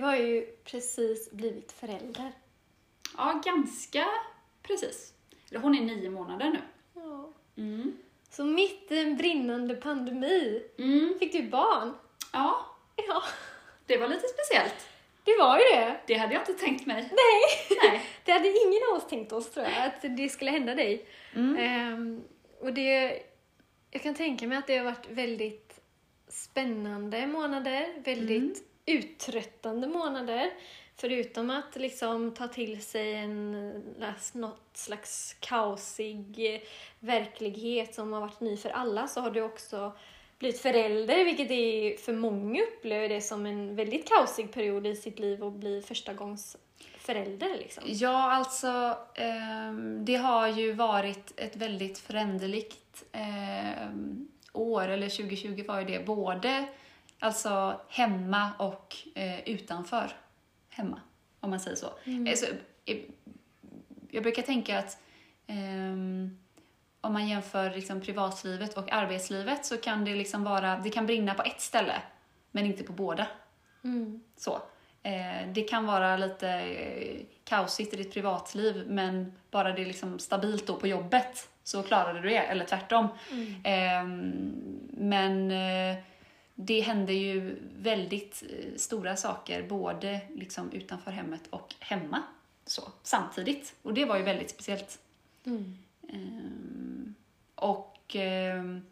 du har ju precis blivit förälder. Ja, ganska precis. Eller Hon är nio månader nu. Ja. Mm. Så mitt i en brinnande pandemi Mm. fick du barn. Ja, Ja, det var lite speciellt. det var ju det. Det hade jag inte tänkt mig. Nej, Nej. det hade ingen av oss tänkt oss tror jag, att det skulle hända dig. Mm. Ehm, och det, jag kan tänka mig att det har varit väldigt spännande månader, väldigt uttröttande månader. Förutom att liksom ta till sig en, något slags kaosig verklighet som har varit ny för alla så har du också blivit förälder, vilket är för många upplever det som en väldigt kaosig period i sitt liv att bli första gångs förälder liksom. Ja, alltså ehm, det har ju varit ett väldigt föränderligt ehm, år, eller 2020 var ju det, både alltså hemma och eh, utanför hemma, om man säger så. Alltså, eh, jag brukar tänka att ehm, om man jämför liksom privatlivet och arbetslivet så kan det liksom vara, det kan brinna på ett ställe, men inte på båda. Mm. Så. Eh, det kan vara lite eh, kaosigt i ditt privatliv men bara det är liksom stabilt då på jobbet så klarade du det, eller tvärtom. Eh, men eh, det hände ju väldigt eh, stora saker både liksom utanför hemmet och hemma så, samtidigt. Och det var ju väldigt speciellt. Mm. Ehm, och ehm,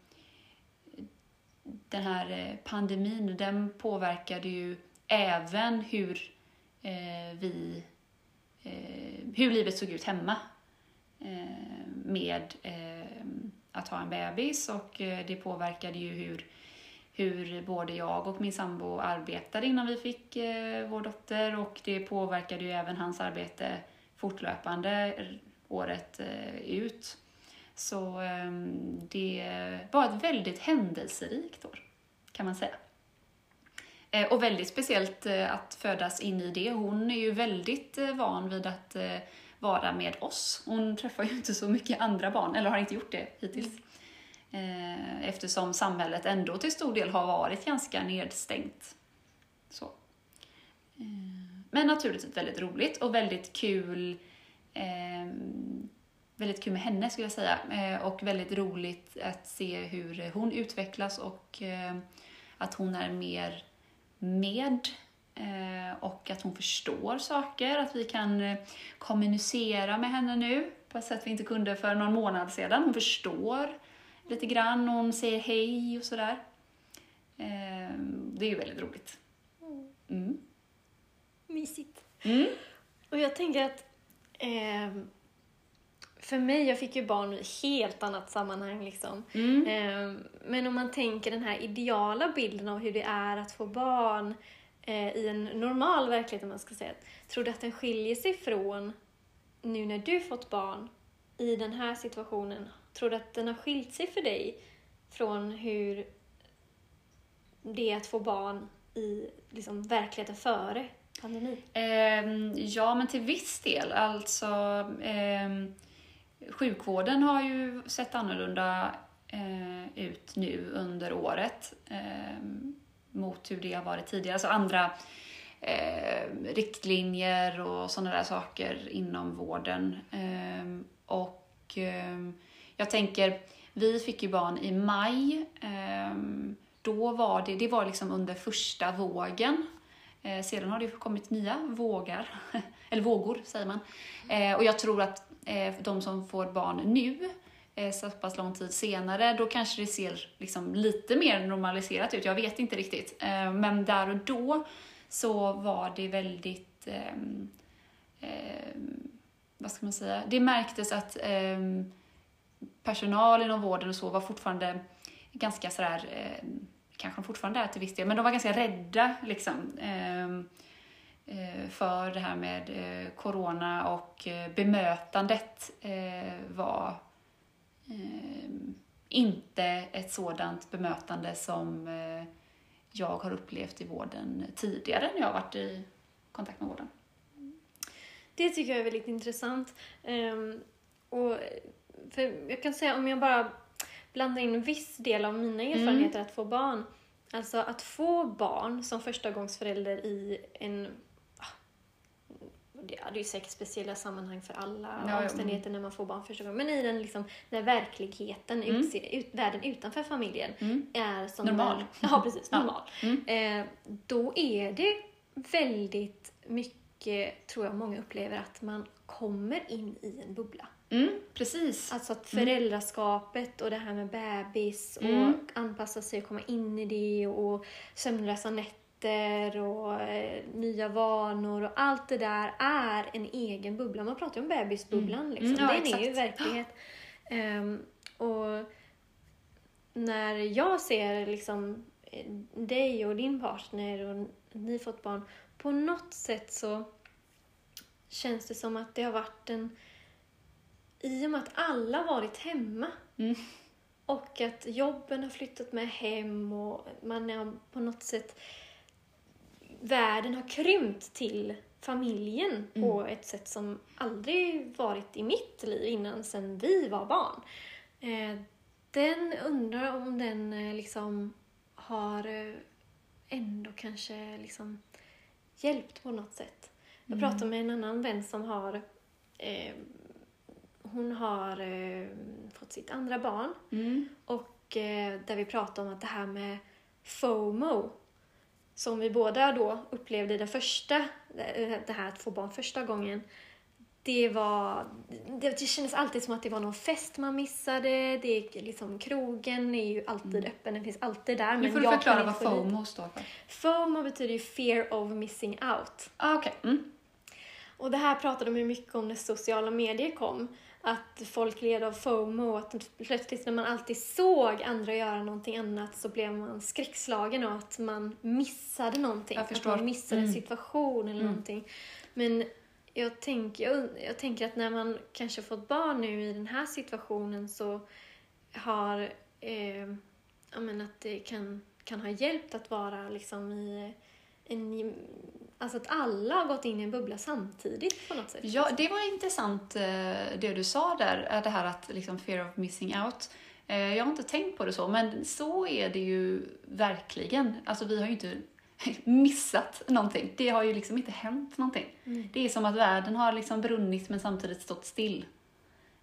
den här eh, pandemin, den påverkade ju även hur eh, vi, eh, hur livet såg ut hemma. Eh, med eh, att ha en bebis och det påverkade ju hur, hur både jag och min sambo arbetade innan vi fick eh, vår dotter och det påverkade ju även hans arbete fortlöpande året eh, ut. Så ehm, det var ett väldigt händelserikt år, kan man säga. Eh, och väldigt speciellt att födas in i det. Hon är ju väldigt van vid att vara med oss. Hon träffar ju inte så mycket andra barn, eller har inte gjort det hittills. Mm. Eh, eftersom samhället ändå till stor del har varit ganska nedstängt. Så. Eh, men naturligtvis väldigt roligt och väldigt kul eh, väldigt kul med henne skulle jag säga. Eh, och väldigt roligt att se hur hon utvecklas och eh, att hon är mer med eh, och att hon förstår saker. Att vi kan eh, kommunicera med henne nu på ett sätt vi inte kunde för någon månad sedan. Hon förstår lite grann, hon säger hej och sådär. Eh, det är ju väldigt roligt. Mm. Mysigt. Mm. Och jag tänker att ehm, för mig, jag fick ju barn i helt annat sammanhang liksom. Mm. Ehm, men om man tänker den här ideala bilden av hur det är att få barn eh, i en normal verklighet, om man ska säga. Tror du att den skiljer sig från nu när du fått barn i den här situationen? Tror du att den har skilt sig för dig från hur det är att få barn i liksom, verkligheten före pandemin? Um, ja, men till viss del. Alltså, um, sjukvården har ju sett annorlunda uh, ut nu under året um, mot hur det har varit tidigare. Alltså andra uh, riktlinjer och sådana där saker inom vården. Och jag tänker, vi fick ju barn i maj. Ehm, då var det, det var liksom under första vågen. Eh, sedan har det ju kommit nya vågar, eller vågor säger man. Eh, och jag tror att eh, de som får barn nu, så pass lång tid senare, då kanske det ser liksom lite mer normaliserat ut. Jag vet inte riktigt. Men där och då så var det väldigt, ehm, ehm, vad ska man säga, det märktes att ehm, personal inom vården och så var fortfarande ganska sådär, eh, kanske de fortfarande är till viss del, men de var ganska rädda liksom. Ehm, eh, för det här med eh, corona och eh, bemötandet eh, var eh, inte ett sådant bemötande som eh, jag har upplevt i vården tidigare när jag har varit i kontakt med vården. Det tycker jag är väldigt intressant. Ehm, och för jag kan säga om jag bara blandar in en viss del av mina erfarenheter att få barn. Alltså att få barn som förstagångsförälder i en... ah, Det är ju säkert speciella sammanhang för alla Ja, ja, omständigheter när man får barn första gången. Men i den liksom, när verkligheten, Mm. utse, ut, världen utanför familjen Mm. är som Normal. Den, ja, precis. Ja. Normal. Mm. Eh, då är det väldigt mycket, tror jag många upplever, att man kommer in i en bubbla. Mm, precis. Alltså att föräldraskapet och det här med bebis och Mm. anpassa sig och komma in i det och sömnlösa nätter och eh, nya vanor och allt det där är en egen bubbla. Man pratar ju om bebisbubblan liksom. Mm, ja, Den är ju verklighet. Ehm, och när jag ser liksom eh, dig och din partner och ni fått barn, på något sätt så känns det som att det har varit en... I och med att alla varit hemma Mm. och att jobben har flyttat med hem och man är på något sätt... Världen har krympt till familjen på ett sätt som aldrig varit i mitt liv innan, sen vi var barn. Eh, den undrar om den eh, liksom har eh, ändå kanske liksom hjälpt på något sätt. Jag pratade med en annan vän som har hon har eh, fått sitt andra barn Mm. och eh, där vi pratade om att det här med FOMO som vi båda då upplevde i den första, eh, det här att få barn första gången. Det var, det, det kändes alltid som att det var någon fest man missade. Det är liksom, krogen är ju alltid öppen, den finns alltid där. Nu får du jag förklara vad. FOMO står för. FOMO betyder ju fear of missing out. Ah, Okej. Mm. Och det här pratade de ju mycket om när sociala medier kom. Att folk led av FOMO, att plötsligt när man alltid såg andra göra någonting annat så blev man skräckslagen av att man missade någonting. Att man missade en Mm. situation eller Mm. någonting. Men jag tänker, jag, jag tänker att när man kanske fått barn nu i den här situationen så har, eh, ja men att det kan, kan ha hjälpt att vara liksom i en, alltså att alla har gått in i en bubbla samtidigt på något sätt. Ja, det var intressant eh, det du sa där, det här att liksom fear of missing out. Eh, Jag har inte tänkt på det så, men så är det ju verkligen. Alltså vi har ju inte missat någonting. Det har ju liksom inte hänt någonting. Mm. Det är som att världen har liksom brunnit men samtidigt stått still.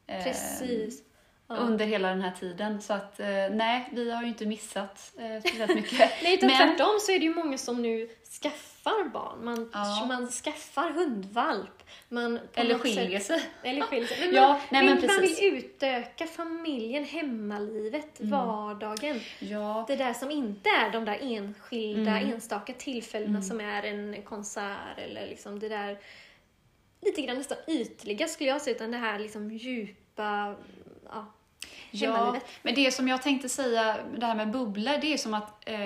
Eh, Precis. Ja. Under hela den här tiden. Så att eh, nej, vi har ju inte missat eh, speciellt mycket. Nej, utan Men- tvärtom så är det ju många som nu skaffar barn. Man, Ja. man skaffar hundvalp. Man Eller skiljer sig. Eller skiljer sig. Men Ja, man, nej, men man vill utöka familjen, hemmalivet, Mm. vardagen. Ja, Det där som inte är de där enskilda, Mm. enstaka tillfällena som är en konsert eller liksom det där lite grann nästan ytliga skulle jag säga, utan det här liksom djupa, ja, Ja, men det som jag tänkte säga, det här med bubblor, det är som att eh,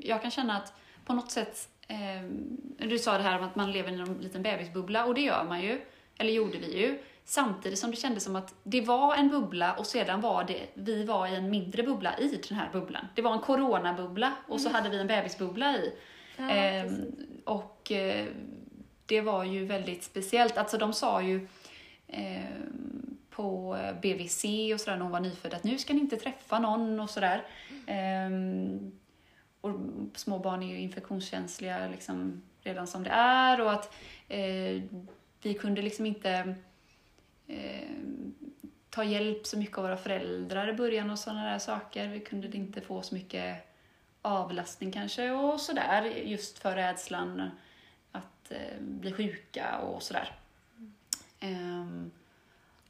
jag kan känna att på något sätt, eh, du sa det här om att man lever i en liten bebisbubbla och det gör man ju, eller gjorde vi ju. Samtidigt som det kändes som att det var en bubbla och sedan var det, vi var i en mindre bubbla i den här bubblan. Det var en coronabubbla och så hade vi en bebisbubbla i. Ja, Ehm, precis. och eh, det var ju väldigt speciellt. Alltså de sa ju ehm, på eh, BVC och sådär när hon var nyfödd att nu ska ni inte träffa någon och sådär. Ehm, och små barn är ju infektionskänsliga liksom redan som det är och att eh, vi kunde liksom inte eh, ta hjälp så mycket av våra föräldrar i början och sådana där saker. Vi kunde inte få så mycket avlastning kanske och sådär just för rädslan att eh, bli sjuka och sådär. Ehm,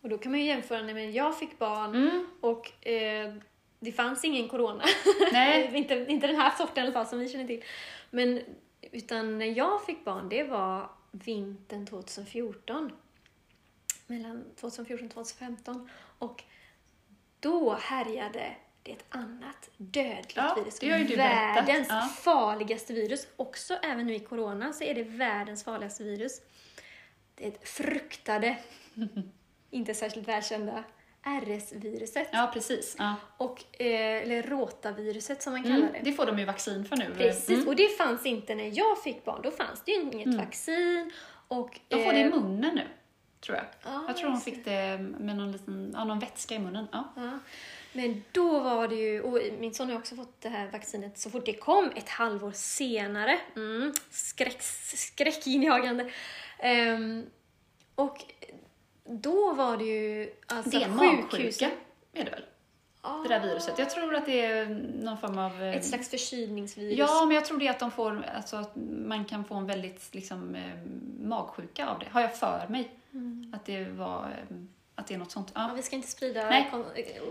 och då kan man ju jämföra när jag fick barn mm, och eh, det fanns ingen corona. nej, inte, inte den här sorten i alla fall som vi känner till. Men utan när jag fick barn, det var vintern 2014. Mellan 2014 och 2015. Och då härjade det ett annat dödligt Ja, virus. det världens Ja. farligaste virus. Också även nu i corona så är det världens farligaste virus. Det fruktade, inte särskilt välkända, RS-viruset. ja precis. Ja. Och, eh, eller rotaviruset som man kallar Mm, det. det får de ju vaccin för nu. Precis, Mm. och det fanns inte när jag fick barn. Då fanns det ju inget vaccin. Och, De får det i eh, munnen nu. tror jag. Ja, jag tror just fick det med någon, liten, ja, någon vätska i munnen. Ja. Ja. Men då var det ju, och min son har också fått det här vaccinet så fort det kom, ett halvår senare. Mm, skräck, skräckinjagande. Ehm, och då var det ju alltså Det är en magsjuka, är det väl? Det där viruset. Jag tror att det är någon form av... eh, Ett slags förkylningsvirus. Ja, men jag tror det att de får, alltså att man kan få en väldigt liksom, eh, magsjuka av det. Har jag för mig. Att det var, eh, att det är något sånt. Ja, Ja. vi ska inte sprida Nej. kon-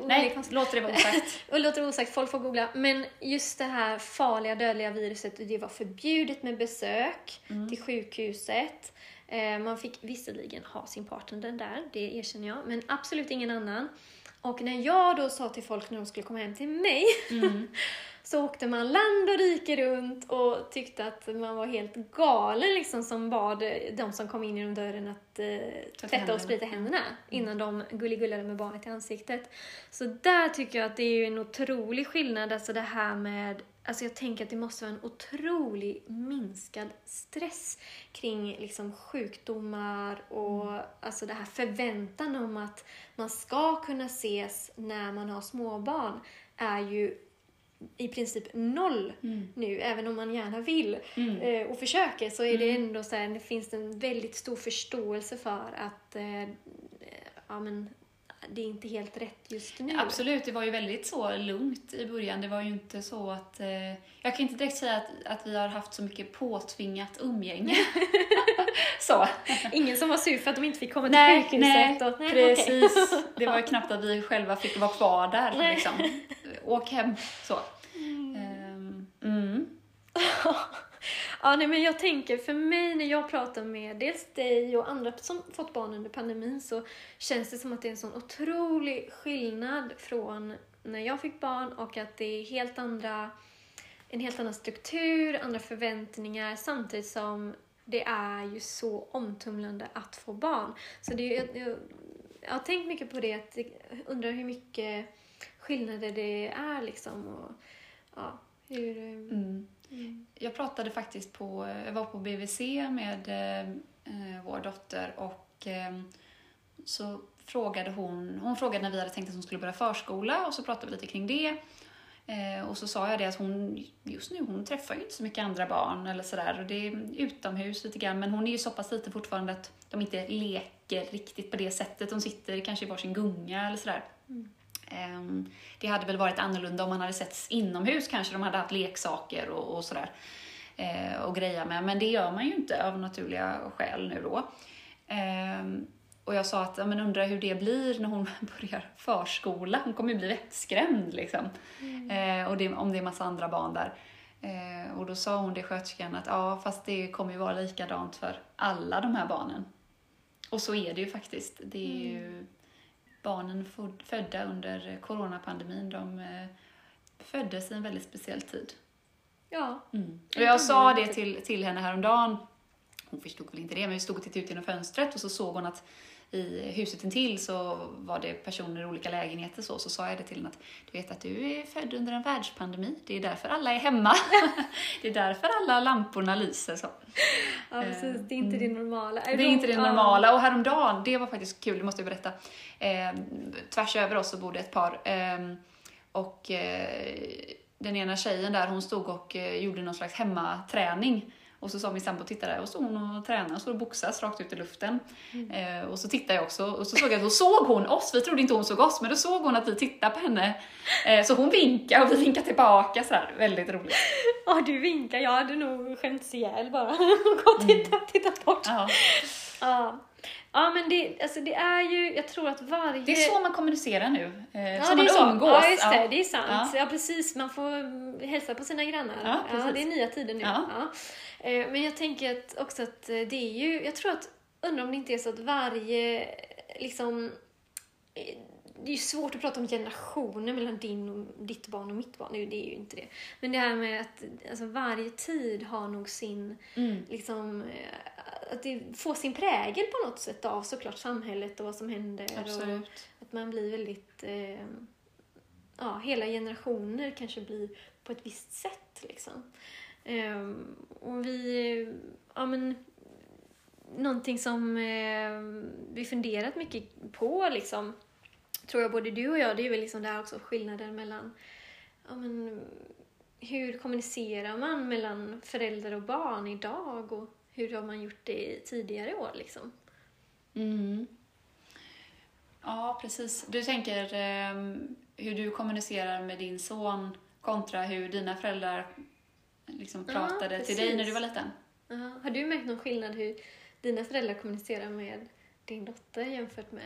Nej, låter det vara osagt. Och det låter osagt, folk får googla. Men just det här farliga dödliga viruset, det var förbjudet med besök Mm. till sjukhuset. Eh, Man fick visserligen ha sin partner där, det erkänner jag, men absolut ingen annan. Och när jag då sa till folk när de skulle komma hem till mig Mm. så åkte man land och rike runt och tyckte att man var helt galen liksom som bad de som kom in genom dörren att eh, tvätta händerna. och sprita händerna innan de gulligullade med barnet i ansiktet. Så där tycker jag att det är ju en otrolig skillnad, alltså det här med Alltså jag tänker att det måste vara en otrolig minskad stress kring liksom sjukdomar och alltså det här förväntan om att man ska kunna ses när man har småbarn är ju i princip noll nu, även om man gärna vill Mm. eh, och försöker så är det ändå så här, det finns en väldigt stor förståelse för att eh, ja, men, det är inte helt rätt just nu. Absolut, det var ju väldigt så lugnt i början. Det var ju inte så att... Eh, jag kan inte direkt säga att, att vi har haft så mycket påtvingat umgänge. så. Ingen som var sur för att de inte fick komma till Nej, sjukhuset. nej, och, nej precis. Det var ju knappt att vi själva fick vara kvar där. Liksom. Åk hem, så. Ehm, Mm. Ja, nej, men jag tänker för mig när jag pratar med dels dig och andra som fått barn under pandemin så känns det som att det är en sån otrolig skillnad från när jag fick barn och att det är helt andra, en helt annan struktur, andra förväntningar samtidigt som det är ju så omtumlande att få barn. Så det är, jag, jag, jag har tänkt mycket på det, att jag undrar hur mycket skillnader det är liksom. Och, ja, hur... eh, Mm. Jag pratade faktiskt på, jag var på BVC med eh, vår dotter och eh, så frågade hon, hon frågade när vi hade tänkt att hon skulle börja förskola och så pratade vi lite kring det. Eh, och så sa jag det att hon, just nu, hon träffar ju inte så mycket andra barn eller sådär och det är utomhus lite grann men hon är ju så pass liten fortfarande att de inte leker riktigt på det sättet. De sitter kanske i varsin gunga eller sådär. Ehm, Det hade väl varit annorlunda om man hade setts inomhus kanske, de hade haft leksaker och, och sådär eh, och greja med. Men det gör man ju inte av naturliga skäl nu då. Ehm, och jag sa att, ja, men undrar hur det blir när hon börjar förskola. Hon kommer ju bli vettskrämd liksom. Eh, och det, om det är massa andra barn där. Eh, och då sa hon, det sköterskan, att ja, fast det kommer ju vara likadant för alla de här barnen. Och så är det ju faktiskt. Det är ju barnen födda under coronapandemin, de eh, föddes i en väldigt speciell tid. Ja. Och jag sa det till, till henne häromdagen. Hon förstod väl inte det, men vi stod och tittade ut genom fönstret och så såg hon att i huset intill så var det personer i olika lägenheter så, så sa jag det till henne att du vet att du är född under en världspandemi, det är därför alla är hemma. det är därför alla lamporna lyser så. Ja, precis. Det är inte det normala. Det är inte det normala. Och häromdagen, det var faktiskt kul, det måste jag berätta. Eh, tvärs över oss så bodde ett par. Eh, och eh, den ena tjejen där, hon stod och eh, gjorde någon slags hemmaträning. Och så sa min sambo, titta där, och så stod hon och tränade och så boxas rakt ut i luften. Eh, och så tittade jag också och så såg jag att då såg hon oss, vi trodde inte hon såg oss, men då såg hon att vi tittade på henne. Eh, så hon vinkade och vi vinkade tillbaka sådär, väldigt roligt. Ja, du vinkar. Jag hade nog skämts ihjäl bara. Gå och titta, titta bort. Ja. Ja. Ja, men det, alltså det är ju, jag tror att varje... Det är så man kommunicerar nu, eh, Ja, så man så. umgås. Ja, just det. Ja. Det är sant. Ja. Ja. precis. Man får mm, hälsa på sina grannar. Ja, precis. det är nya tider nu. Ja. Ja. Eh, Men jag tänker att också att eh, det är ju, jag tror att, undrar om det inte är så att varje, liksom, eh, det är ju svårt att prata om generationer mellan din och ditt barn och mitt barn. Nu, Det är ju inte det. Men det här med att alltså, varje tid har nog sin, Mm. liksom, att det får sin prägel på något sätt av såklart samhället och vad som händer. Och, Absolut. att man blir väldigt... Eh, ja, hela generationer kanske blir på ett visst sätt. Liksom. Eh, och vi... Ja, men, någonting som... Eh, vi funderat mycket på liksom, tror jag både du och jag, det är väl liksom där också skillnaden mellan ja, men, hur kommunicerar man mellan förälder och barn idag och hur har man gjort det tidigare år liksom? Mm. Ja, precis. Du tänker eh, hur du kommunicerar med din son kontra hur dina föräldrar liksom Ja, pratade till dig när du var liten? Ja, har du märkt någon skillnad hur dina föräldrar kommunicerar med din dotter jämfört med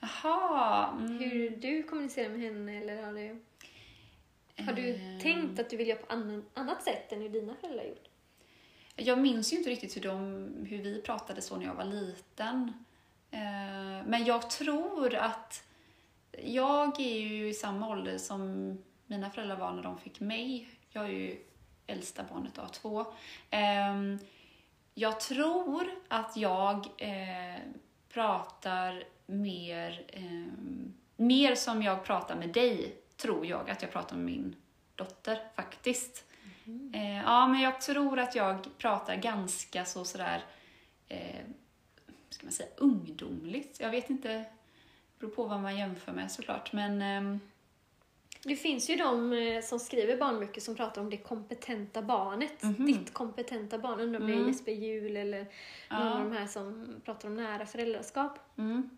Jaha. Mm. hur du kommunicerar med henne eller har du, har du Ehm. tänkt att du vill göra på annan, annat sätt än hur dina föräldrar gjort? Jag minns ju inte riktigt hur, de, hur vi pratade så när jag var liten. Eh, men jag tror att jag är ju i samma ålder som mina föräldrar var när de fick mig. Jag är ju äldsta barnet av två. Ehm, jag tror att jag eh, pratar mer, ehm, mer som jag pratar med dig, tror jag att jag pratar med min dotter faktiskt. Eh, ja, men jag tror att jag pratar ganska så sådär, eh, ska man säga, ungdomligt. Jag vet inte, det beror på vad man jämför med såklart, men ehm, Det finns ju de eh, som skriver barnböcker som pratar om det kompetenta barnet. Mhm. Ditt kompetenta barn. Undrar om det är Mm. Jesper Juhl eller någon Ja. av de här som pratar om nära föräldraskap. mm,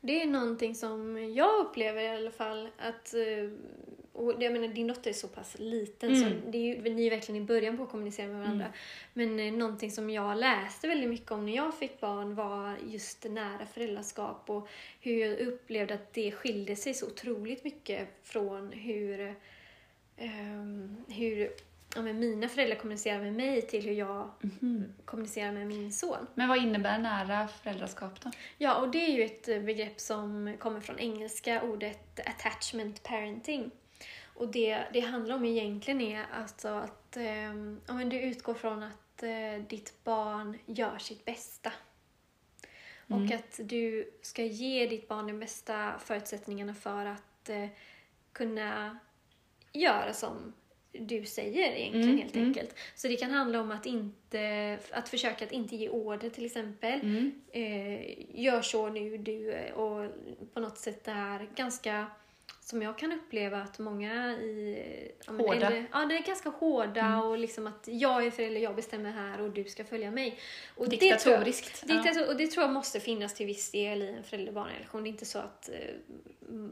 Det är någonting som jag upplever i alla fall att... Och jag menar, din dotter är så pass liten Mm. så det är ju, ni är verkligen i början på att kommunicera med varandra. Men eh, någonting som jag läste väldigt mycket om när jag fick barn var just nära föräldraskap och hur jag upplevde att det skilde sig så otroligt mycket från hur, ehm, hur ja, men mina föräldrar kommunicerar med mig till hur jag mhm. kommunicerar med min son. Men vad innebär nära föräldraskap då? Ja, och det är ju ett begrepp som kommer från engelska ordet attachment parenting. Och det det handlar om egentligen är alltså att ehm, ja, men du utgår från att eh, ditt barn gör sitt bästa. Och Mm. att du ska ge ditt barn de bästa förutsättningarna för att eh, kunna göra som du säger egentligen Mm, helt mm. enkelt. Så det kan handla om att inte, att försöka att inte ge order till exempel Mm. eh, gör så nu du eh, och på något sätt är ganska som jag kan uppleva att många i... ja, men Hårda. äldre- Ja, det är ganska hårda Mm. och liksom att jag är förälder, jag bestämmer här och du ska följa mig. Och det tror jag- Diktatoriskt. ja. Och det tror jag måste finnas till viss del i en förälder-barn-relation. Det är inte så att eh,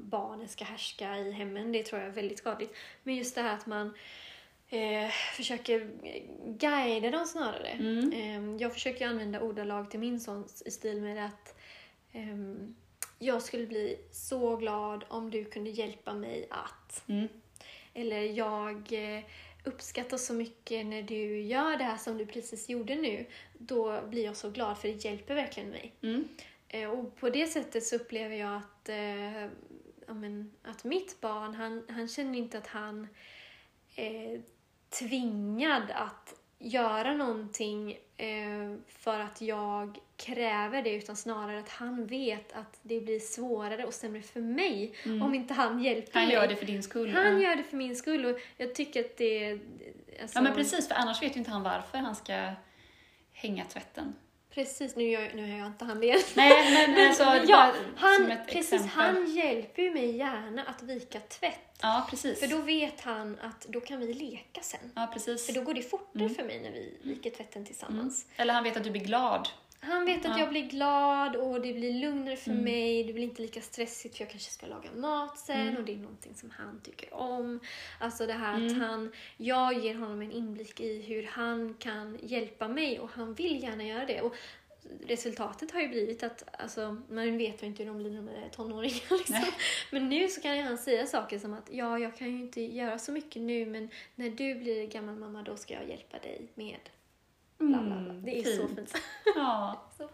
barnen ska härska i hemmen, det tror jag är väldigt skadligt. Men just det här att man eh, försöker guida dem snarare. Mm. Eh, jag försöker använda ordalag till min son i stil med att ehm, jag skulle bli så glad om du kunde hjälpa mig att. Mm. Eller jag eh, uppskattar så mycket när du gör det här som du precis gjorde nu. Då blir jag så glad för det hjälper verkligen mig. Mm. Eh, Och på det sättet så upplever jag att, eh, ja, men, att mitt barn, han, han känner inte att han är tvingad att göra någonting eh, för att jag kräver det utan snarare att han vet att det blir svårare och sämre för mig Mm. om inte han hjälper Han mig. gör det för din skull. Han ja. gör det för min skull och jag tycker att det... Alltså, Ja men precis, för annars vet ju inte han varför han ska hänga tvätten. Precis, nu gör, nu gör jag inte han det. Nej men alltså, Men bara han, som ett precis, exempel. han hjälper ju mig gärna att vika tvätt. Ja precis. För då vet han att då kan vi leka sen. Ja precis. För då går det fortare Mm. för mig när vi viker tvätten tillsammans. Eller han vet att du blir glad. Han vet att Ja. jag blir glad och det blir lugnare för Mm. mig. Det blir inte lika stressigt för jag kanske ska laga mat sen Mm. och det är någonting som han tycker om. Alltså det här att Mm. han, jag ger honom en inblick i hur han kan hjälpa mig och han vill gärna göra det. Och resultatet har ju blivit att, alltså, man vet ju inte hur de blir när de är tonåringar liksom. Nej. Men nu så kan han säga saker som att ja, jag kan ju inte göra så mycket nu men när du blir gammal mamma då ska jag hjälpa dig med bla bla bla. Mm, Det är så fint. Ja.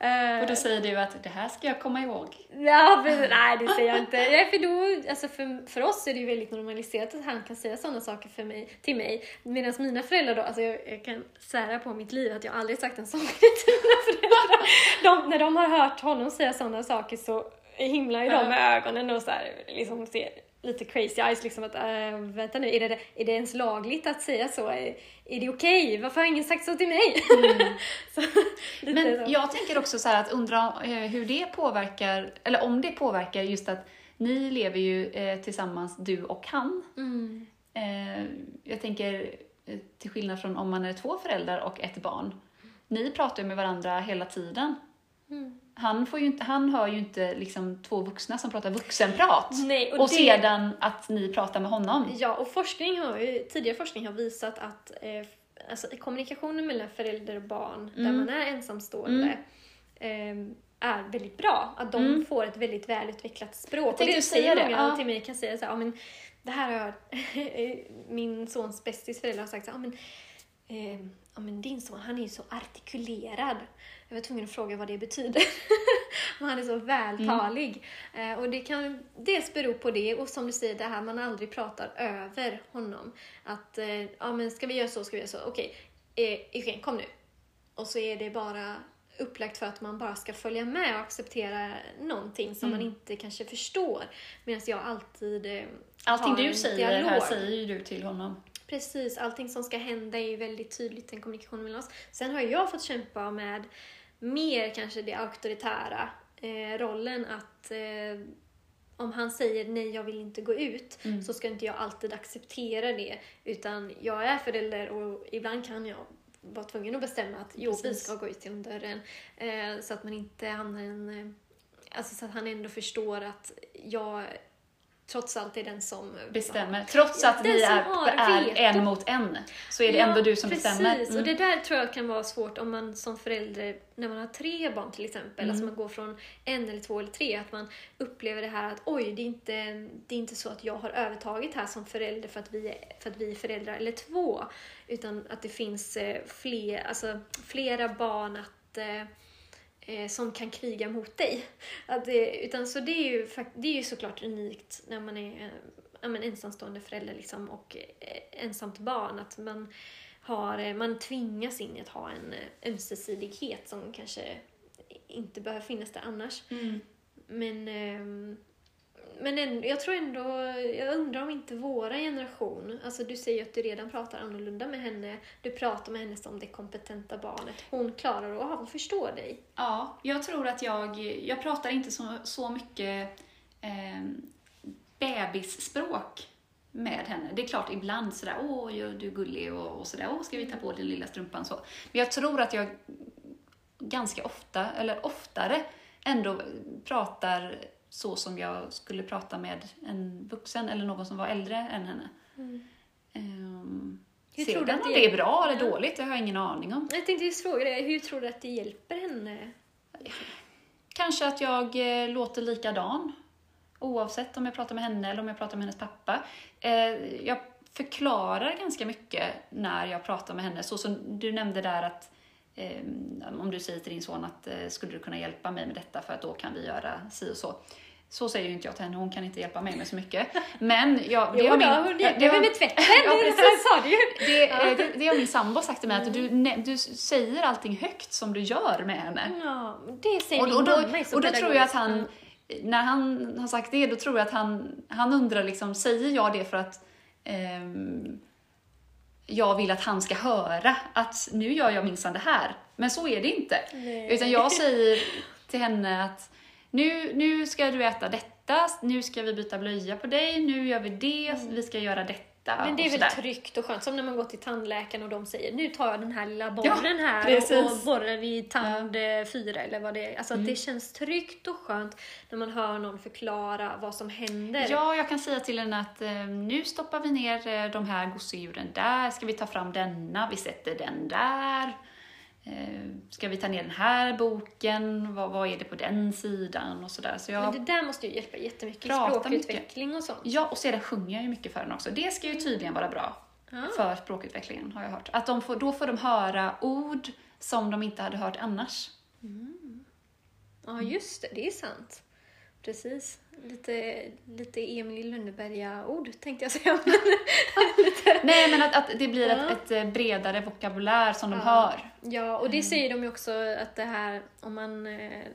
Eh, Och då säger du att det här ska jag komma ihåg. Ja, precis. Nej, det säger jag inte. Nej, för, då, alltså för, för oss är det ju väldigt normaliserat att han kan säga sådana saker för mig, till mig. Medan mina föräldrar då, alltså jag, jag kan svära på mitt liv att jag aldrig sagt en sak till mina föräldrar. De, när de har hört honom säga sådana saker så himlar ju de med ögonen och så här, liksom ser lite crazy eyes liksom att äh, vänta nu, är det, är det ens lagligt att säga så? Är, är det okej? Okay? Varför har ingen sagt så till mig? Mm. så, Men så. jag tänker också så att undra eh, hur det påverkar, eller om det påverkar just att ni lever ju eh, tillsammans, du och han. Mm. Eh, jag tänker eh, till skillnad från om man är två föräldrar och ett barn. Ni pratar ju med varandra hela tiden. Mm han, får ju inte, han hör ju inte liksom två vuxna som pratar vuxenprat. Nej, och, och det... sedan att ni pratar med honom. Ja, och forskning har ju, tidigare forskning har visat att eh, alltså, kommunikationen mellan förälder och barn, mm. där man är ensamstående, mm. eh, är väldigt bra. Att de mm. får ett väldigt välutvecklat språk. Och det säger många ja. till mig, kan säga så här, ja, men det här har min sons bästis föräldrar har sagt så här, ja, men, eh, ja, men din son, han är ju så artikulerad. Jag var tvungen att fråga vad det betyder. han är så vältalig. Mm. och det kan dels bero på det och som du säger, det här man aldrig pratar över honom. Att, eh, ja men ska vi göra så, ska vi göra så, okej, okay. eh, kom nu. Och så är det bara upplagt för att man bara ska följa med och acceptera någonting som mm. man inte kanske förstår. Medan jag alltid eh, Allting du säger dialog. här säger ju du till honom. Precis, allting som ska hända är ju väldigt tydligt i en kommunikation mellan oss. Sen har jag fått kämpa med mer kanske det auktoritära eh, rollen att eh, om han säger nej, jag vill inte gå ut, mm. så ska inte jag alltid acceptera det. Utan jag är förälder och ibland kan jag vara tvungen att bestämma att jo, vi ska gå ut genom dörren. Eh, så att man inte hamnar i en... Eh, alltså så att han ändå förstår att jag trots allt är den som bestämmer. Trots att vi är, är en mot en, så är det ja, ändå du som precis. bestämmer. Mm. och det där tror jag kan vara svårt om man som förälder, när man har tre barn till exempel, mm. alltså man går från en eller två eller tre, att man upplever det här att oj, det är inte, det är inte så att jag har övertagit här som förälder för att vi är, för att vi är föräldrar eller två, utan att det finns eh, fler, alltså, flera barn att eh, som kan kriga mot dig. Att det, utan så det är, ju, det är ju såklart unikt när man är ja, men ensamstående förälder liksom, och eh, ensamt barn. Att man, har, eh, man tvingas in i att ha en eh, ömsesidighet som kanske inte behöver finnas där annars. Mm. Men eh, men ändå, jag tror ändå, jag undrar om inte våra generation, alltså du säger ju att du redan pratar annorlunda med henne, du pratar med henne som det kompetenta barnet. Hon klarar av att förstå dig. Ja, jag tror att jag, jag pratar inte så, så mycket eh, bebisspråk med henne. Det är klart ibland sådär, åh, du är gullig och, och sådär, åh, ska vi ta på din lilla strumpan så. Men jag tror att jag ganska ofta, eller oftare, ändå pratar så som jag skulle prata med en vuxen eller någon som var äldre än henne. Mm. Um, hur tror du att det, är bra eller dåligt, det har jag ingen aning om. Jag tänkte just fråga dig, hur tror du att det hjälper henne? Kanske att jag eh, låter likadan. Oavsett om jag pratar med henne eller om jag pratar med hennes pappa. Eh, jag förklarar ganska mycket när jag pratar med henne. Så som du nämnde där att om du säger till din son att eh, skulle du kunna hjälpa mig med detta för att då kan vi göra si och så. Så säger ju inte jag till henne, hon kan inte hjälpa mig med så mycket. Men jag, det jo, har min... Hon hjälpte mig med tvätten, ja, sa du. Det, ja. det, det har min sambo sagt till mig, att du, mm. du säger allting högt som du gör med henne. Ja, det säger och, min och då, Och då tror jag att han, när han har sagt det, då tror jag att han, han undrar liksom, säger jag det för att um, jag vill att han ska höra att nu gör jag minsann det här. Men så är det inte. Nej. Utan jag säger till henne att nu, nu ska du äta detta, nu ska vi byta blöja på dig, nu gör vi det, mm. vi ska göra detta. Men det är väl tryggt och skönt, som när man går till tandläkaren och de säger nu tar jag den här lilla borren ja, här precis. och borrar i tand ja. fyra eller vad det är. Alltså mm. det känns tryggt och skönt när man hör någon förklara vad som händer. Ja, jag kan säga till henne att eh, nu stoppar vi ner eh, de här gosedjuren där, ska vi ta fram denna, vi sätter den där. Eh, ska vi ta ner den här boken? Vad, vad är det på den sidan? Och sådär. Så jag Men det där måste ju hjälpa jättemycket språkutveckling mycket. och sånt. Ja, och sedan sjunger jag ju mycket för den också. Det ska ju tydligen vara bra ah. för språkutvecklingen, har jag hört. Att de får, då får de höra ord som de inte hade hört annars. Mm. Ja, just det. Det är sant. Precis. Lite, lite Emil Lönneberga-ord tänkte jag säga. Nej, men att, att det blir ja. ett, ett, eh, bredare vokabulär som de ja. hör. Ja, och det mm. säger de ju också att det här om man... Eh,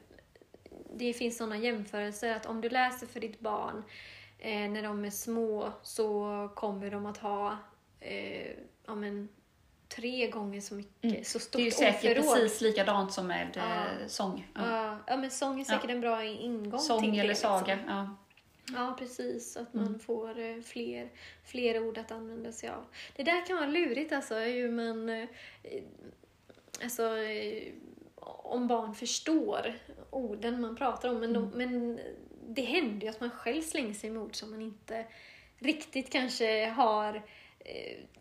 det finns sådana jämförelser att om du läser för ditt barn eh, när de är små så kommer de att ha eh, ja, men, tre gånger så mycket, Mm. så Det stort är ju säkert ordförråd. precis likadant som med Ja. eh, sång. Ja. Ja, men sång är säkert en bra ingång Sång till det, eller liksom. saga. Ja. Ja, precis. Att man Mm. får eh, fler, fler ord att använda sig av. Det där kan vara lurigt alltså, hur man... eh, Alltså, om barn förstår orden man pratar om. Men, de, Mm. men det händer ju att man själv slänger sig med ord som man inte riktigt kanske har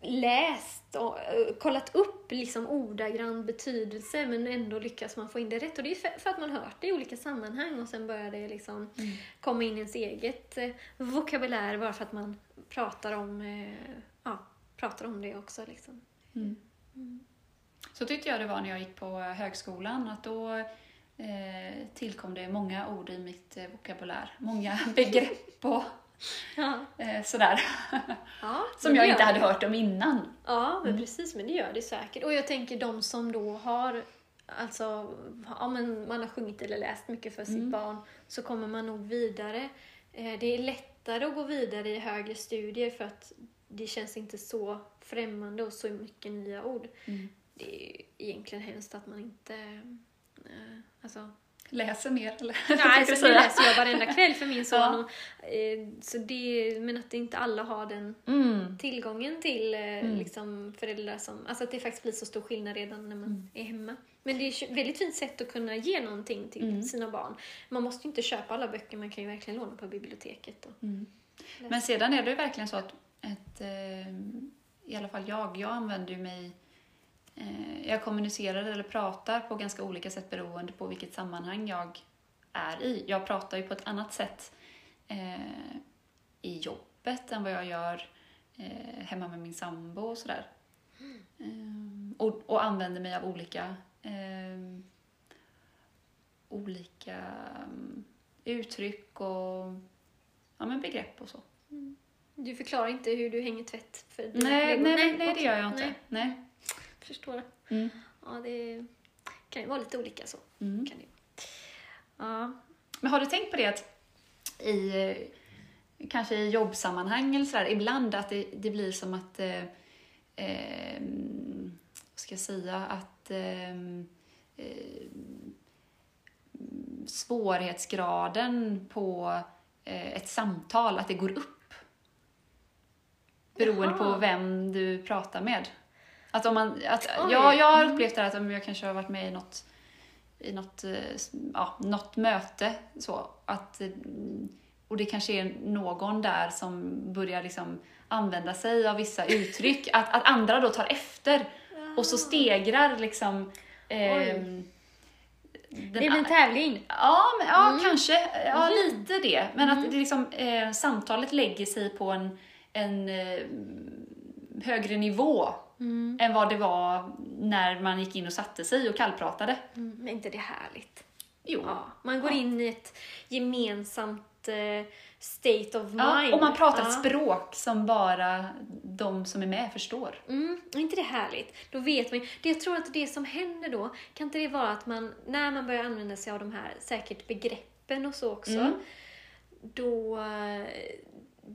läst och eh, kollat upp liksom ordagrann betydelse men ändå lyckas man få in det rätt. Och det är för, att man hört det i olika sammanhang och sen börjar det liksom Mm. komma in i ens eget eh, vokabulär bara för att man pratar om, eh, ja, pratar om det också. Liksom. Mm. Så tyckte jag det var när jag gick på högskolan, att då eh, tillkom det många ord i mitt eh, vokabulär. Många begrepp och Ja, eh, sådär, ja, som jag inte hade det. hört om innan. Ja, men precis, men det gör det säkert. Och jag tänker de som då har Alltså, ja, men man har sjungit eller läst mycket för sitt Mm. barn så kommer man nog vidare. Eh, Det är lättare att gå vidare i högre studier för att det känns inte så främmande och så mycket nya ord. Mm. Det är egentligen hemskt att man inte... eh, Alltså, Läser mer, eller? Nej, Tänkte så du det säga. läser jag varenda kväll för min son. Ja. Och, eh, så det, men att inte alla har den Mm. tillgången till eh, Mm. liksom föräldrar som... Alltså att det faktiskt blir så stor skillnad redan när man Mm. är hemma. Men det är ett väldigt fint sätt att kunna ge någonting till Mm. sina barn. Man måste ju inte köpa alla böcker, man kan ju verkligen låna på biblioteket. Och Mm. Men sedan är det ju verkligen så att, att eh, i alla fall jag, jag använder ju mig jag kommunicerar eller pratar på ganska olika sätt beroende på vilket sammanhang jag är i. Jag pratar ju på ett annat sätt eh, i jobbet än vad jag gör eh, hemma med min sambo och sådär. Eh, och, och använder mig av olika eh, olika mm, uttryck och ja, men begrepp och så. Du förklarar inte hur du hänger tvätt för dina Nej, kollegor? nej, nej, nej, det gör jag inte. Nej, Nej. Förstår. Mm. Ja, det kan ju vara lite olika så. Mm. Kan det. Ja. Men har du tänkt på det att i eh, kanske i jobbsammanhang eller sådär, ibland att det, det blir som att eh, eh, vad ska jag säga, att eh, eh, svårighetsgraden på eh, ett samtal, att det går upp. Beroende Jaha. på vem du pratar med. Att om man, att, Oj. jag, jag har Mm. upplevt det här att om jag kanske har varit med i något i något, eh, ja, något möte. Så, att, eh, och det kanske är någon där som börjar liksom använda sig av vissa uttryck. Att, att andra då tar efter och så stegrar liksom... den Det blir en tävling. Ja, men, ja Mm. kanske. Ja, Mhm. lite det. Men att det liksom, eh, samtalet lägger sig på en, en eh, högre nivå Mm. än vad det var när man gick in och satte sig och kallpratade. Mm, men inte det härligt? Jo. Ja, man går Ja. in i ett gemensamt eh, state of Ja, mind. och man pratar ett språk som bara de som är med förstår. Mm, inte det härligt? Då vet man ju- det Jag tror att det som händer då, kan inte det vara att man, när man börjar använda sig av de här säkert begreppen och så också, Mm. då,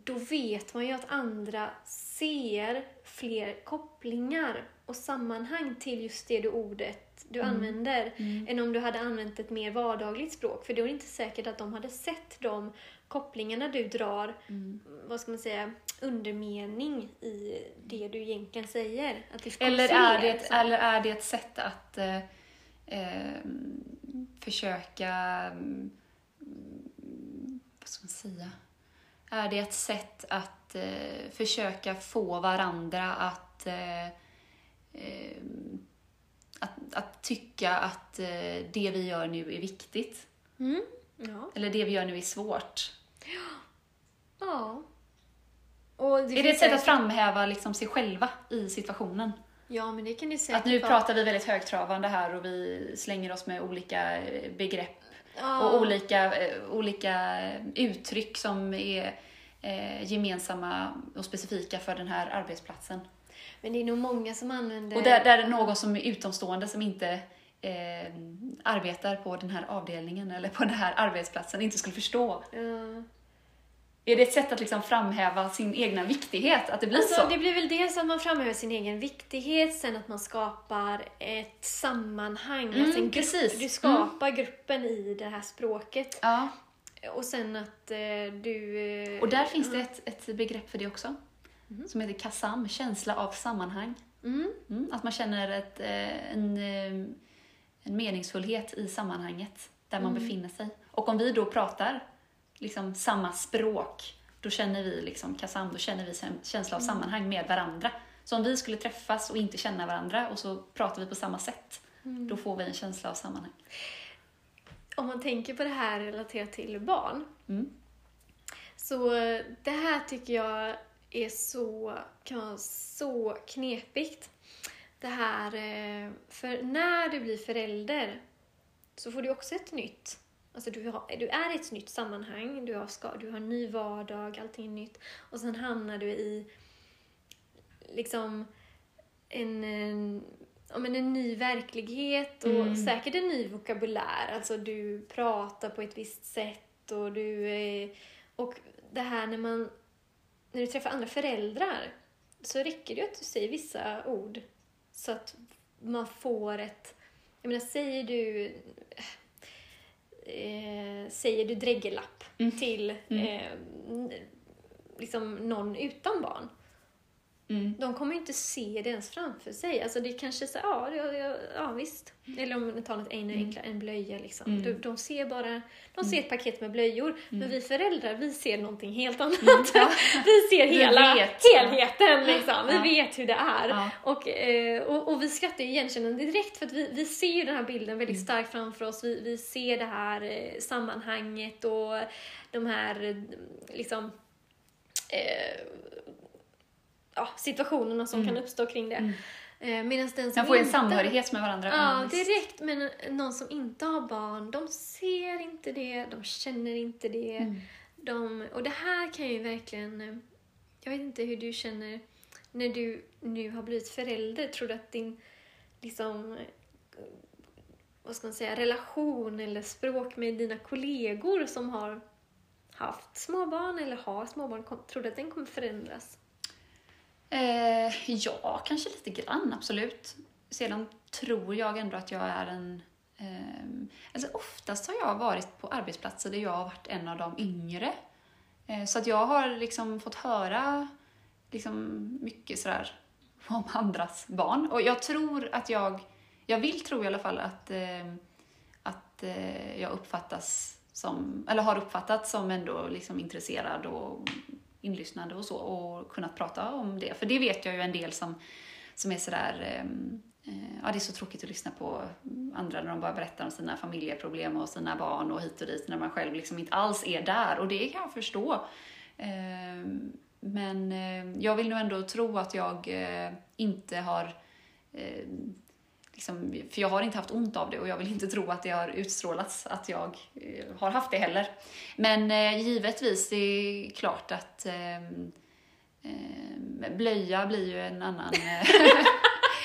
då vet man ju att andra ser fler kopplingar och sammanhang till just det du ordet du Mm. använder än om du hade använt ett mer vardagligt språk. För då är det inte säkert att de hade sett de kopplingarna du drar, Mm. vad ska man säga, undermening i det du egentligen säger. Att det Eller, är det ett, eller är det ett sätt att eh, eh, försöka... mm, vad ska man säga? Är det ett sätt att eh, försöka få varandra att, eh, eh, att, att tycka att eh, det vi gör nu är viktigt? Mm. Ja. Eller det vi gör nu är svårt? ja. Och är det ett sätt att framhäva liksom sig själva i situationen? Ja, men det kan det säkert Att nu pratar vi väldigt högtravande här och vi slänger oss med olika eh, begrepp och olika, eh, olika uttryck som är eh, gemensamma och specifika för den här arbetsplatsen. Men det är nog många som använder... Och där, där är någon som är utomstående som inte eh, arbetar på den här avdelningen eller på den här arbetsplatsen inte skulle förstå. Ja. Är det ett sätt att liksom framhäva sin egna viktighet? Att det blir Alltså, så? det blir väl dels att man framhäver sin egen viktighet, sen att man skapar ett sammanhang, Mm, alltså en grupp. precis. Du skapar gruppen i det här språket. Ja. Och sen att eh, du... eh, Och där finns det ett, ett begrepp för det också. Mhm. Som heter KASAM, känsla av sammanhang. Mm, Mm, att man känner ett, eh, en, eh, en meningsfullhet i sammanhanget där man Mm. befinner sig. Och om vi då pratar liksom samma språk, då känner vi liksom KASAM, då känner vi känsla av Mm. sammanhang med varandra. Så om vi skulle träffas och inte känna varandra och så pratar vi på samma sätt, mm. då får vi en känsla av sammanhang. Om man tänker på det här relaterat till barn. Mm. Så det här tycker jag är så, kan vara så knepigt. Det här, eh, för när du blir förälder så får du också ett nytt. Alltså du, har, du är i ett nytt sammanhang, du har, ska, du har en ny vardag, allting är nytt. Och sen hamnar du i liksom en, en, men en ny verklighet och Mm. säkert en ny vokabulär. Alltså du pratar på ett visst sätt och du... Och det här när man... När du träffar andra föräldrar så räcker det ju att du säger vissa ord så att man får ett... Jag menar, säger du... Eh, säger du dräggelapp Mm. till Mm. eh, liksom någon utan barn Mm. de kommer ju inte se det ens framför sig. Alltså det kanske så ja, ja, ja, visst. Eller om vi tar något ännu Mm. enklare, en blöja liksom. Mm. De, de ser bara, de ser ett paket med blöjor. Men vi föräldrar, vi ser någonting helt annat. Mm. Ja. Vi ser Vi hela vet. helheten liksom. Vi Ja. vet hur det är. Ja. Och, eh, och, och vi skrattar ju igenkännande direkt för att vi, vi ser ju den här bilden väldigt Mm. starkt framför oss. Vi, vi ser det här eh, sammanhanget och de här liksom eh, ja, situationerna som Mm. kan uppstå kring det. Mm. Eh, Medan den som Man får en inte, samhörighet med varandra. Ja, direkt. Men någon som inte har barn, de ser inte det, de känner inte det. Mm. De, och det här kan ju verkligen... eh, Jag vet inte hur du känner när du nu har blivit förälder. Tror du att din liksom, eh, vad ska man säga, relation eller språk med dina kollegor som har haft småbarn eller har småbarn, tror du att den kommer förändras? Eh, ja, kanske lite grann, absolut. Sedan tror jag ändå att jag är en... Eh, alltså oftast har jag varit på arbetsplatser där jag har varit en av de yngre. Eh, så att jag har liksom fått höra liksom mycket sådär om andras barn. Och jag tror att jag... Jag vill tro i alla fall att, eh, att eh, jag uppfattas som, eller har uppfattats som ändå liksom intresserad och inlyssnande och så och kunnat prata om det. För det vet jag ju en del som, som är sådär, ehm, eh, ja det är så tråkigt att lyssna på andra när de bara berättar om sina familjeproblem och sina barn och hit och dit när man själv liksom inte alls är där och det kan jag förstå. Eh, men eh, jag vill nog ändå tro att jag eh, inte har eh, Liksom, för jag har inte haft ont av det och jag vill inte tro att det har utstrålats att jag eh, har haft det heller. Men eh, givetvis, det är klart att eh, blöja blir ju en annan eh,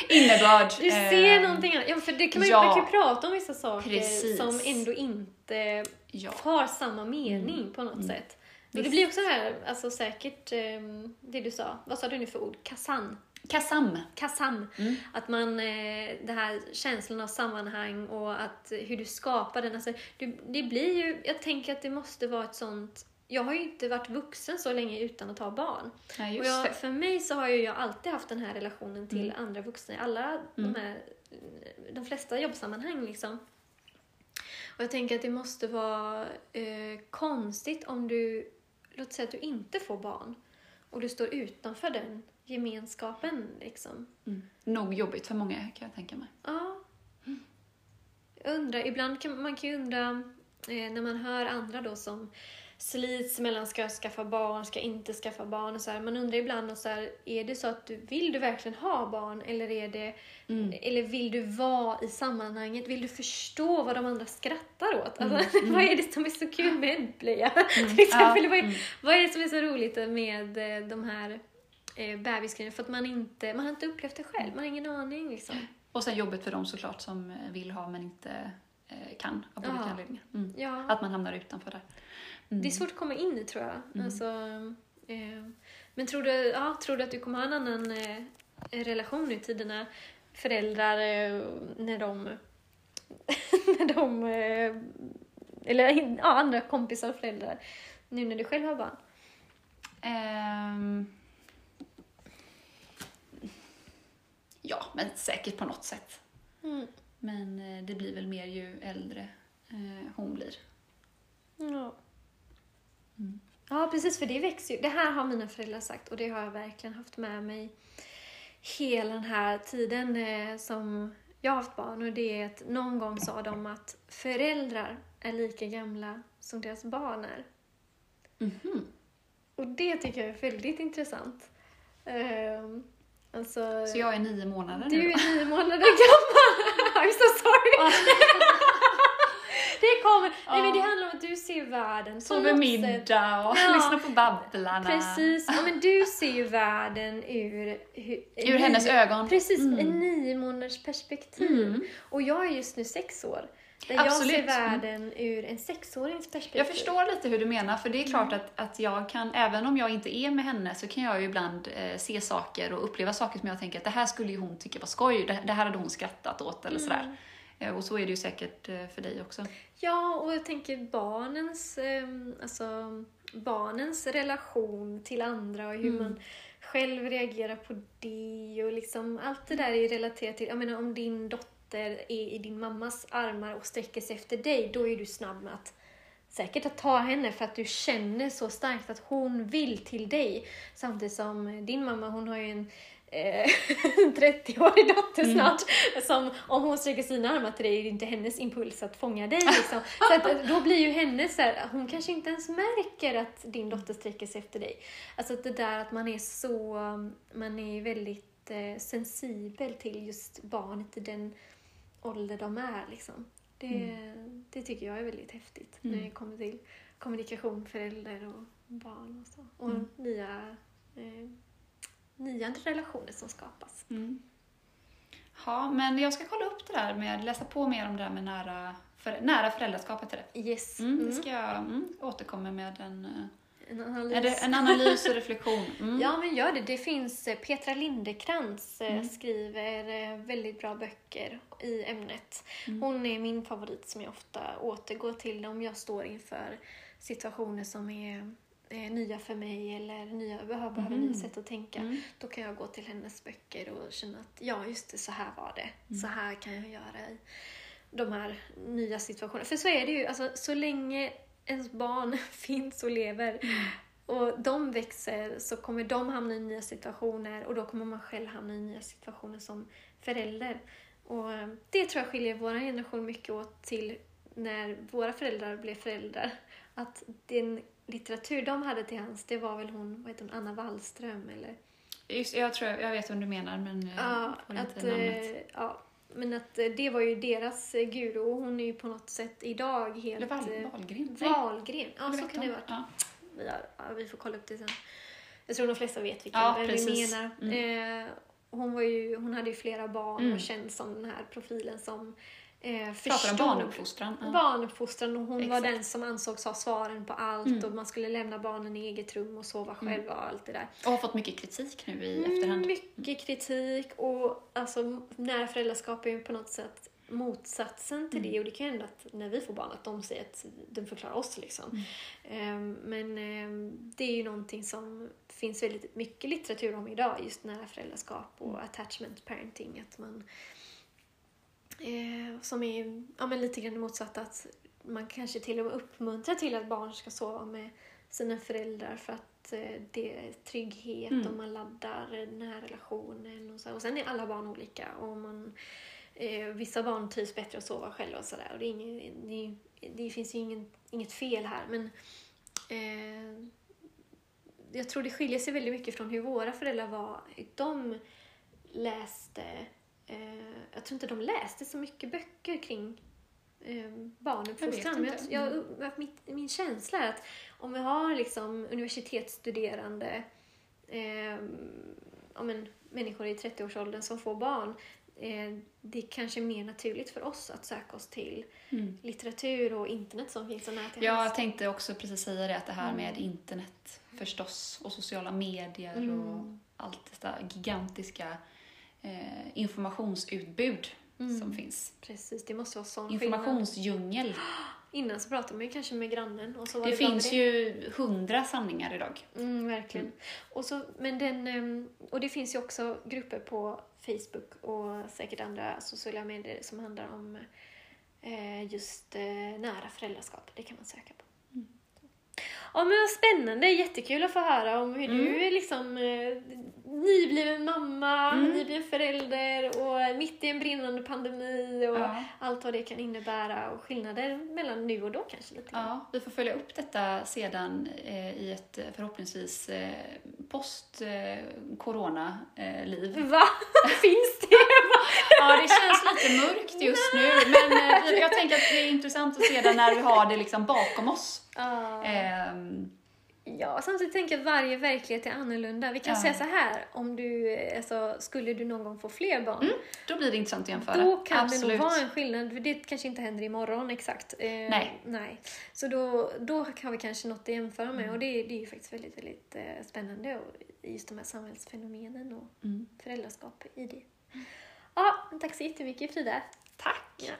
innebörd. Du ser Eh, någonting annat. Ja, för det kan man, ju, ja. man kan ju prata om vissa saker Precis. som ändå inte Ja. har samma mening på något Mm. sätt. Och det blir också det här, alltså säkert ehm, det du sa. Vad sa du nu för ord? Kassan. Kasam. Kassam. Mm. Att man, eh, det här känslan av sammanhang och att eh, hur du skapar den. Alltså, det blir ju, jag tänker att det måste vara ett sånt jag har ju inte varit vuxen så länge utan att ha barn. Ja, Och jag, för mig så har ju jag alltid haft den här relationen till Mm. andra vuxna i alla Mm. de här, de flesta jobbsammanhang liksom. Och jag tänker att det måste vara eh, konstigt om du, låt säga att du inte får barn och du står utanför den gemenskapen liksom. Mm. Nog jobbigt för många kan jag tänka mig. Ja. Jag undrar, ibland kan man kan ju undra eh, när man hör andra då som slits mellan ska jag skaffa barn, ska jag inte skaffa barn och så här. Man undrar ibland och så här, är det så att du vill du verkligen ha barn eller är det Mm. eller vill du vara i sammanhanget? Vill du förstå vad de andra skrattar åt? Mm, Alltså, mm. vad är det som är så kul med en blöja? Till exempel, Ja, vad, är, mm. vad är det som är så roligt med eh, de här eh, bebisgrejerna? För att man inte, man har inte upplevt det själv, man har ingen aning liksom. Och sen jobbet för dem såklart som eh, vill ha men inte eh, kan av Ja. olika anledningar. Mm. Ja. Att man hamnar utanför där. Mm. Det är svårt att komma in i tror jag. Mm. Alltså, eh, men tror du, ja, tror du att du kommer ha en annan eh, relation nu till dina föräldrar eh, när de... när de eh, eller ja, andra kompisar och föräldrar nu när du själv har barn? Ehm. Ja, men säkert på något sätt. Mm. Men eh, det blir väl mer ju äldre eh, hon blir. Ja. Mm. ja, precis. För det växer ju. Det här har mina föräldrar sagt och det har jag verkligen haft med mig hela den här tiden eh, som jag har haft barn. Och det är att någon gång sa de att föräldrar är lika gamla som deras barn är. Mhm. Och det tycker jag är väldigt intressant. Ehm, alltså, Så jag är nio månader du nu. är nio månader gammal. I'm so sorry. det kommer. Nej men det handlar om att du ser världen på Sover middag och Ja. lyssnar på Babblarna. Precis, ja, men du ser ju världen ur... Ur, Ur hennes ögon. Precis, Mm. en nio månaders perspektiv. Mm. Och jag är just nu sex år. Där Absolut. jag ser världen ur en sexårings perspektiv. Jag förstår lite hur du menar, för det är klart att, att jag kan, även om jag inte är med henne, så kan jag ju ibland eh, se saker och uppleva saker som jag tänker att det här skulle ju hon tycka var skoj, det, det här hade hon skrattat åt eller sådär. Eh, och så är det ju säkert eh, för dig också. Ja, och jag tänker barnens, eh, alltså, barnens relation till andra och hur Mm. man själv reagerar på det och liksom allt det där är ju relaterat till, jag menar om din dotter är i din mammas armar och sträcker sig efter dig, då är du snabb med att säkert att ta henne för att du känner så starkt att hon vill till dig. Samtidigt som din mamma, hon har ju en eh, 30-årig dotter Mm. snart, som om hon sträcker sina armar till dig är det inte hennes impuls att fånga dig. Liksom. Så att, eh, då blir ju hennes så här, hon kanske inte ens märker att din dotter sträcker sig efter dig. Alltså att det där att man är så, man är väldigt eh, sensibel till just barnet i den ålder de är. Liksom. Det, det tycker jag är väldigt häftigt när Mm. det kommer till kommunikation, förälder och barn och så. Och Mm. nya, eh, nya relationer som skapas. Mm. Ja, men jag ska kolla upp det där med, läsa på mer om det där med nära, för, nära föräldraskapet. Yes. Mm, det Mm. ska jag mm, återkomma med en, En analys. en analys och reflektion. Mm. Ja, men gör det. Det finns, eh, Petra Lindekrantz eh, Mm. skriver eh, väldigt bra böcker i ämnet. Mm. Hon är min favorit som jag ofta återgår till om jag står inför situationer som är nya för mig eller nya, behöver, Mhm. nya sätt att tänka. Mm. Då kan jag gå till hennes böcker och känna att ja, just det, så här var det. Mm. Så här kan jag göra i de här nya situationerna. För så är det ju, alltså, så länge ens barn finns och lever Mm. och de växer så kommer de hamna i nya situationer och då kommer man själv hamna i nya situationer som förälder. Och eh, det tror jag skiljer vår generation mycket åt till när våra föräldrar blev föräldrar. Att den litteratur de hade till hands, det var väl hon, vad heter hon, Anna Wallström eller? Just, jag tror jag vet vad du menar, men jag Ja, att, namnet. eh, ja, men att eh, det var ju deras eh, guru och hon är ju på något sätt idag helt... Eller Val, eh, Wahlgren? Wahlgren, ja så kan det vara. Ja. Vi, har, ja, vi får kolla upp det sen. Jag tror de flesta vet vilka Ja, vi menar. Mm. Eh, hon, var ju, hon hade ju flera barn Mm. och känns som den här profilen som eh, Pratar om barnuppfostran. Ja. barnuppfostran och hon var Exakt. den som ansågs ha svaren på allt Mm. och man skulle lämna barnen i eget rum och sova själva och allt det där. Och har fått mycket kritik nu i Mm, efterhand. Mycket kritik och alltså, nära föräldraskap är ju på något sätt motsatsen till Mm. det och det kan ju hända att när vi får barn att de säger att de förklarar oss liksom. Mm. Ehm, men ehm, det är ju någonting som finns väldigt mycket litteratur om idag, just nära föräldraskap och Mm. attachment parenting. Att man, eh, som är ja, men lite grann det motsatta, att man kanske till och med uppmuntrar till att barn ska sova med sina föräldrar för att eh, det är trygghet Mm. och man laddar den här relationen. Och, så. och sen är alla barn olika och man, eh, vissa barn trivs bättre att sova själva och sådär. Och det, ingen, det, det finns ju ingen, inget fel här men eh, jag tror det skiljer sig väldigt mycket från hur våra föräldrar var. De läste, eh, jag tror inte de läste så mycket böcker kring eh, barnuppfostran. Jag jag, inte. jag, mitt, min känsla är att om vi har liksom universitetsstuderande eh, ja, men, människor i 30-årsåldern som får barn eh, det kanske är mer naturligt för oss att söka oss till Mm. litteratur och internet som finns så nära till Ja, jag tänkte också precis säga det, att det här Mm. med internet förstås och sociala medier och Mm. allt detta gigantiska eh, informationsutbud Mm. som finns. Precis, det måste vara sån. Informationsdjungel. Innan så pratade man ju kanske med grannen och så var Det det, finns ju hundra sanningar idag. Mm, verkligen. Och, så, men den, ehm, och det finns ju också grupper på Facebook och säkert andra sociala medier som handlar om eh, just eh, nära föräldraskap. Det kan man söka på. Mm. Ja men vad spännande, jättekul att få höra om hur du är liksom eh, nybliven mamma, Mm. nybliven förälder och mitt i en brinnande pandemi och Ja. allt vad det kan innebära och skillnader mellan nu och då kanske lite. Ja, vi får följa upp detta sedan eh, i ett eh, förhoppningsvis eh, post-corona-liv. Va? Finns det? Ja, det känns lite mörkt just nu, men eh, jag tänker att det är intressant att se det när vi har det liksom bakom oss. Ja. Ehm, Ja, samtidigt tänker jag att varje verklighet är annorlunda. Vi kan Ja. säga så här, om du, eh, alltså, skulle du någon gång få fler barn, då blir det intressant att jämföra. då kan Absolut. det nog vara en skillnad. För det kanske inte händer imorgon exakt. Eh, Nej. nej. Så då, då har vi kanske något att jämföra med Mm. och det, det är ju faktiskt väldigt, väldigt eh, spännande och just de här samhällsfenomenen och Mm. föräldraskap i det. Ja, tack så jättemycket Frida. Tack! Ja.